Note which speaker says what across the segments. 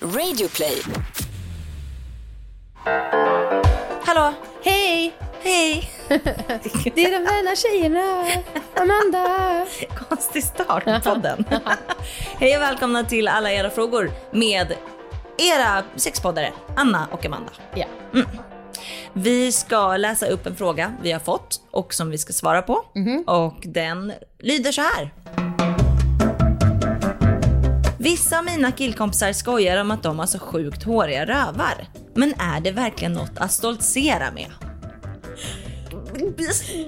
Speaker 1: Radioplay.
Speaker 2: Hallå?
Speaker 3: Hej!
Speaker 2: Hej!
Speaker 3: Det är de vänner tjejerna. Amanda.
Speaker 2: Konstig start på podden. Hej och välkomna till alla era frågor med era sexpoddare Anna och Amanda.
Speaker 3: Ja.
Speaker 2: Vi ska läsa upp en fråga vi har fått och som vi ska svara på. Och den lyder så här. Vissa av mina killkompisar skojar om att de har så sjukt håriga rövar. Men är det verkligen något att stoltsera med?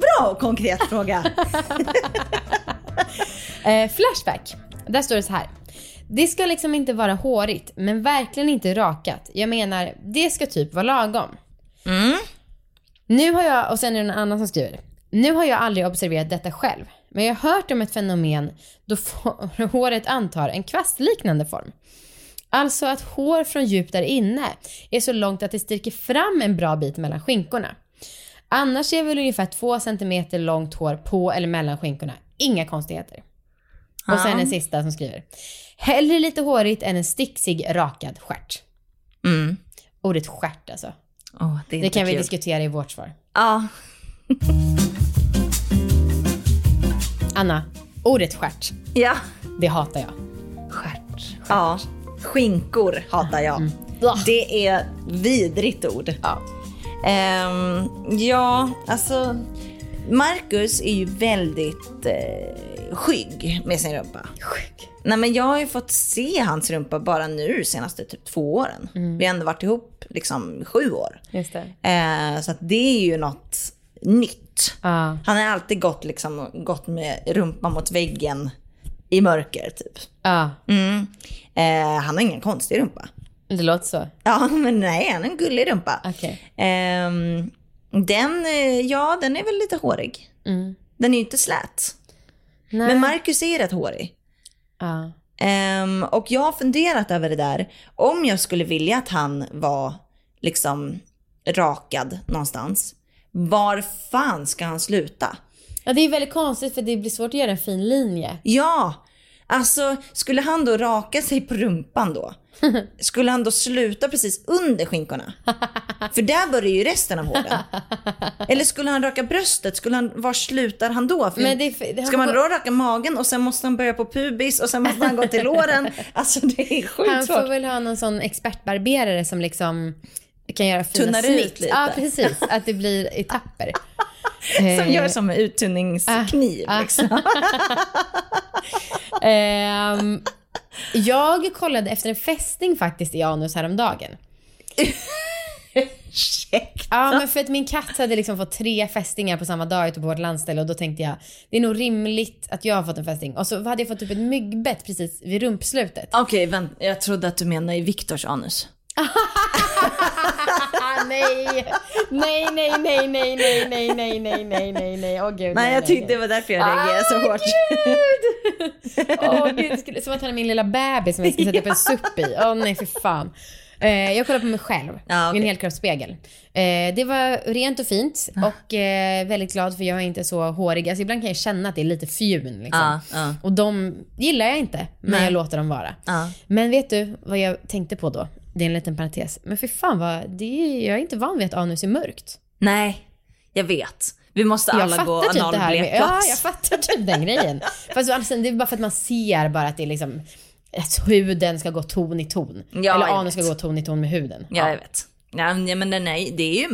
Speaker 2: Bra konkret fråga.
Speaker 3: Eh, flashback. Där står det så här. Det ska liksom inte vara hårigt, men verkligen inte rakat. Jag menar, det ska typ vara lagom. Nu har jag, och sen är det någon annan som skriver. Nu har jag aldrig observerat detta själv, men jag har hört om ett fenomen då håret antar en kvastliknande form. Alltså att hår från djupt där inne är så långt att det sticker fram en bra bit mellan skinkorna. Annars är väl ungefär två centimeter långt hår på eller mellan skinkorna. Inga konstigheter. Och sen en sista som skriver. Hellre lite hårigt än en sticksig rakad stjärt.
Speaker 2: Mm.
Speaker 3: Ordet stjärt alltså.
Speaker 2: Åh, det
Speaker 3: Det kan vi
Speaker 2: kul.
Speaker 3: diskutera i vårt svar.
Speaker 2: Ja,
Speaker 3: Anna, ordet stjärt,
Speaker 2: ja.
Speaker 3: det hatar jag.
Speaker 2: Stjärt. Ja, skinkor hatar jag.
Speaker 3: Mm.
Speaker 2: Det är vidrigt ord.
Speaker 3: Ja.
Speaker 2: Ehm, ja, alltså Marcus är ju väldigt eh, skygg med sin rumpa.
Speaker 3: Sjuk.
Speaker 2: Nej men jag har ju fått se hans rumpa bara nu de senaste typ två åren.
Speaker 3: Mm.
Speaker 2: Vi har ändå varit ihop liksom sju år.
Speaker 3: Just det.
Speaker 2: Eh, så att det är ju något nytt.
Speaker 3: Ja.
Speaker 2: Han har alltid gått, liksom, gått med rumpan mot väggen i mörker typ.
Speaker 3: Ja,
Speaker 2: Mm. Eh, han har ingen konstig rumpa.
Speaker 3: det låter så.
Speaker 2: Ja, men nej, han har en gullig rumpa.
Speaker 3: Okej.
Speaker 2: Ehm, den, eh, ja, den är väl lite hårig.
Speaker 3: Mm.
Speaker 2: Den är ju inte slät.
Speaker 3: Nej.
Speaker 2: Men Marcus är rätt hårig.
Speaker 3: Ja.
Speaker 2: Ehm, och jag har funderat över det där. Om jag skulle vilja att han var liksom rakad någonstans. Var fan ska han sluta?
Speaker 3: ja, det är väldigt konstigt för det blir svårt att göra en fin linje.
Speaker 2: Ja, alltså skulle han då raka sig på rumpan då? Skulle han då sluta precis under skinkorna? För där börjar ju resten av håren. Eller skulle han raka bröstet? Skulle han, var slutar han då? För
Speaker 3: Men det, det,
Speaker 2: Ska man då raka magen och sen måste han börja på pubis och sen måste han gå till låren? Alltså det är sjukt
Speaker 3: Han får
Speaker 2: svårt.
Speaker 3: väl ha någon sån expertbarberare som liksom kan göra fina
Speaker 2: Tunnar ut
Speaker 3: snitt.
Speaker 2: lite.
Speaker 3: Ja, precis. Att det blir etapper.
Speaker 2: Som
Speaker 3: Eh,
Speaker 2: gör som en uttunningskniv.
Speaker 3: ah.
Speaker 2: liksom.
Speaker 3: Ehm, jag kollade efter en fästing faktiskt i anus häromdagen.
Speaker 2: Ursäkta.
Speaker 3: Ja, men för att min katt hade liksom fått tre fästingar på samma dag ute på vårt landställe och då tänkte jag det är nog rimligt att jag har fått en fästing. Och så hade jag fått typ ett myggbett precis vid rumpslutet.
Speaker 2: Okej, vänta. Jag trodde att du menade i Viktors anus.
Speaker 3: Ah, nej! Nej, nej, nej, nej, nej, nej, nej, nej, nej, nej, nej, åh gud.
Speaker 2: Nej, jag tyckte det var därför jag reagerade så hårt.
Speaker 3: Åh gud, det skulle, som att han är min lilla bebis som jag ska sätta upp en supp i. Åh nej, för fan. Eh, jag kollar på mig själv
Speaker 2: Ja, okej.
Speaker 3: i en helkroppsspegel. Eh, det var rent och fint och eh, väldigt glad för jag är inte så hårig. Alltså ibland kan jag känna att det är lite fjun liksom.
Speaker 2: Ja, ja.
Speaker 3: Och de gillar jag inte, men
Speaker 2: Nej.
Speaker 3: jag låter dem vara.
Speaker 2: Ja.
Speaker 3: Men vet du vad jag tänkte på då? Det är en liten parentes. Men för fan vad, det är, jag är inte van vid att anus är mörkt.
Speaker 2: Nej, jag vet. Vi måste
Speaker 3: Jag
Speaker 2: alla gå
Speaker 3: typ med, Ja, jag fattar typ den grejen. Fast alltså, det är bara för att man ser bara att det är liksom att huden ska gå ton i ton.
Speaker 2: Ja,
Speaker 3: Eller anus ska gå ton i ton med huden.
Speaker 2: Ja, jag vet. Ja, men den är, det är ju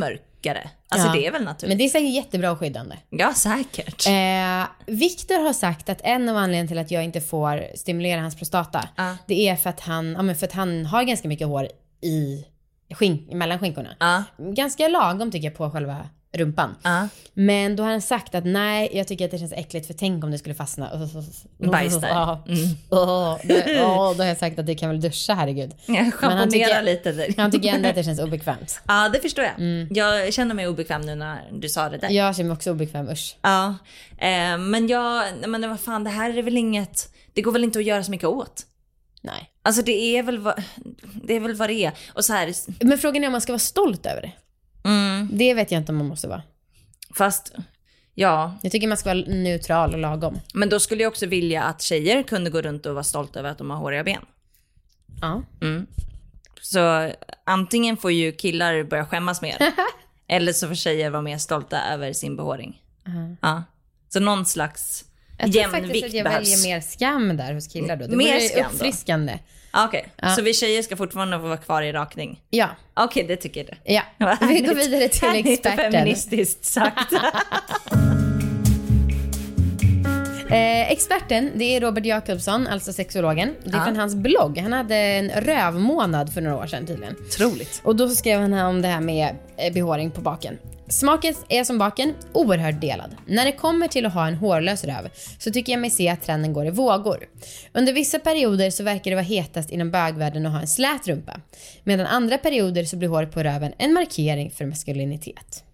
Speaker 2: mörkare. Alltså
Speaker 3: Ja.
Speaker 2: det är väl naturligt.
Speaker 3: Men det är säkert jättebra och skyddande.
Speaker 2: Ja, säkert.
Speaker 3: Eh, Viktor har sagt att en av anledningarna till att jag inte får stimulera hans prostata,
Speaker 2: Ja.
Speaker 3: det är för att, han, ja, men för att han har ganska mycket hår i skink, mellan skinkorna.
Speaker 2: Ja,
Speaker 3: Ganska lagom tycker jag på själva rumpan.
Speaker 2: ja.
Speaker 3: Men då har han sagt att nej, jag tycker att det känns äckligt för tänk om det skulle fastna.
Speaker 2: Bajs där.
Speaker 3: Ja.
Speaker 2: Mm.
Speaker 3: Åh, det- åh, då har jag sagt att du kan väl duscha, herregud. Tycker-
Speaker 2: lite där.
Speaker 3: Han tycker ändå att det känns obekvämt.
Speaker 2: Ja, det förstår jag. Jag känner mig obekväm nu när du sa det där.
Speaker 3: Jag känner mig också obekväm, usch.
Speaker 2: Ja, eh, men jag, men vad fan, det här är väl inget, det går väl inte att göra så mycket åt.
Speaker 3: Nej.
Speaker 2: Alltså det är väl vad det är. Väl vad det är. Och så här,
Speaker 3: Men frågan är om man ska vara stolt över det.
Speaker 2: Mm,
Speaker 3: Det vet jag inte om man måste vara.
Speaker 2: fast ja,
Speaker 3: Jag tycker man ska vara neutral och lagom.
Speaker 2: men då skulle jag också vilja att tjejer kunde gå runt och vara stolta över att de har håriga ben.
Speaker 3: Ja.
Speaker 2: Mm. Så antingen får ju killar börja skämmas mer. eller så får tjejer vara mer stolta över sin behåring. Ja. Så någon slags
Speaker 3: Jag tror faktiskt
Speaker 2: jämvikt
Speaker 3: att jag
Speaker 2: behövs.
Speaker 3: väljer mer skam där hos killar då. Det
Speaker 2: Mer skam då?
Speaker 3: uppfriskande.
Speaker 2: Ah, Okej, så vi tjejer ska fortfarande få vara kvar i rakning?
Speaker 3: Ja,
Speaker 2: Okej, det tycker du.
Speaker 3: ja. Vi går
Speaker 2: härligt.
Speaker 3: vidare till
Speaker 2: Härligt
Speaker 3: experten.
Speaker 2: feministiskt sagt.
Speaker 3: Eh, experten, det är Robert Jakobsson, alltså sexologen. Det är
Speaker 2: Ja.
Speaker 3: från hans blogg. Han hade en rövmånad för några år sedan tydligen.
Speaker 2: Otroligt.
Speaker 3: Och då skrev han om det här med eh, behåring på baken. Smaken är som baken, oerhört delad. När det kommer till att ha en hårlös röv så tycker jag mig se att trenden går i vågor. Under vissa perioder så verkar det vara hetast inom bögvärlden att ha en slät rumpa. Medan andra perioder så blir håret på röven en markering för maskulinitet.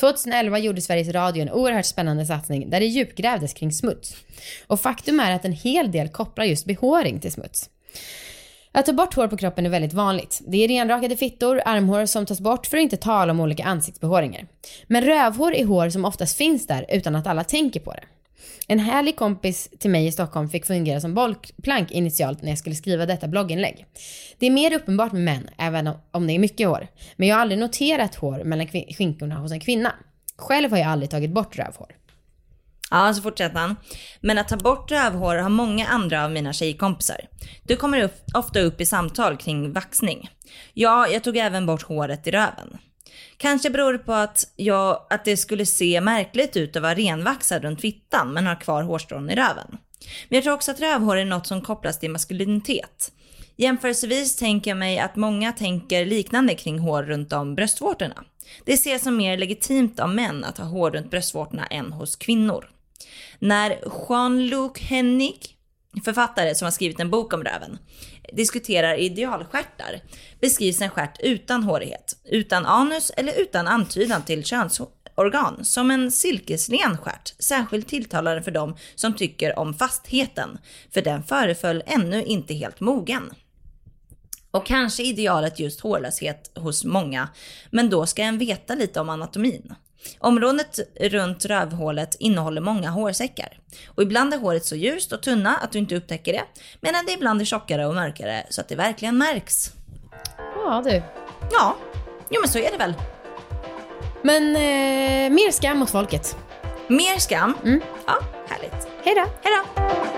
Speaker 3: 2011 gjorde Sveriges Radio en oerhört spännande satsning där det djupgrävdes kring smuts. Och faktum är att en hel del kopplar just behåring till smuts. Att ta bort hår på kroppen är väldigt vanligt. Det är renrakade fittor, armhår som tas bort för att inte tala om olika ansiktsbehåringar. Men rövhår är hår som oftast finns där utan att alla tänker på det. En härlig kompis till mig i Stockholm fick fungera som bollplank initialt när jag skulle skriva detta blogginlägg. Det är mer uppenbart med män, även om det är mycket hår. Men jag har aldrig noterat hår mellan skinkorna hos en kvinna. Själv har jag aldrig tagit bort rövhår.
Speaker 2: Ja, så fortsätter han. Men att ta bort rövhår har många andra av mina tjejkompisar. Du kommer upp, ofta upp i samtal kring vaxning. Ja, jag tog även bort håret i röven. Kanske beror det på att, jag, att det skulle se märkligt ut att vara renvaxad runt fittan men ha kvar hårstrån i röven. Men jag tror också att rövhår är något som kopplas till maskulinitet. Jämförelsevis tänker jag mig att många tänker liknande kring hår runt om bröstvårtorna. Det ses som mer legitimt av män att ha hår runt bröstvårtorna än hos kvinnor. När Jean-Luc Hennig, författare som har skrivit en bok om röven, diskuterar idealstjärtar beskrivs en stjärt utan hårighet, utan anus eller utan antydan till könsorgan som en silkesren stjärt, särskilt tilltalande för dem som tycker om fastheten, för den föreföll ännu inte helt mogen. Och kanske idealet just hårlöshet hos många, men då ska en veta lite om anatomin. Området runt rövhålet innehåller många hårsäckar. Och ibland är håret så ljust och tunna att du inte upptäcker det, medan det ibland är tjockare och mörkare så att det verkligen märks.
Speaker 3: Ja du.
Speaker 2: Ja, jo men så är det väl.
Speaker 3: Men eh, mer skam mot folket.
Speaker 2: Mer skam. Ja, härligt.
Speaker 3: Hej då.
Speaker 2: Hej då!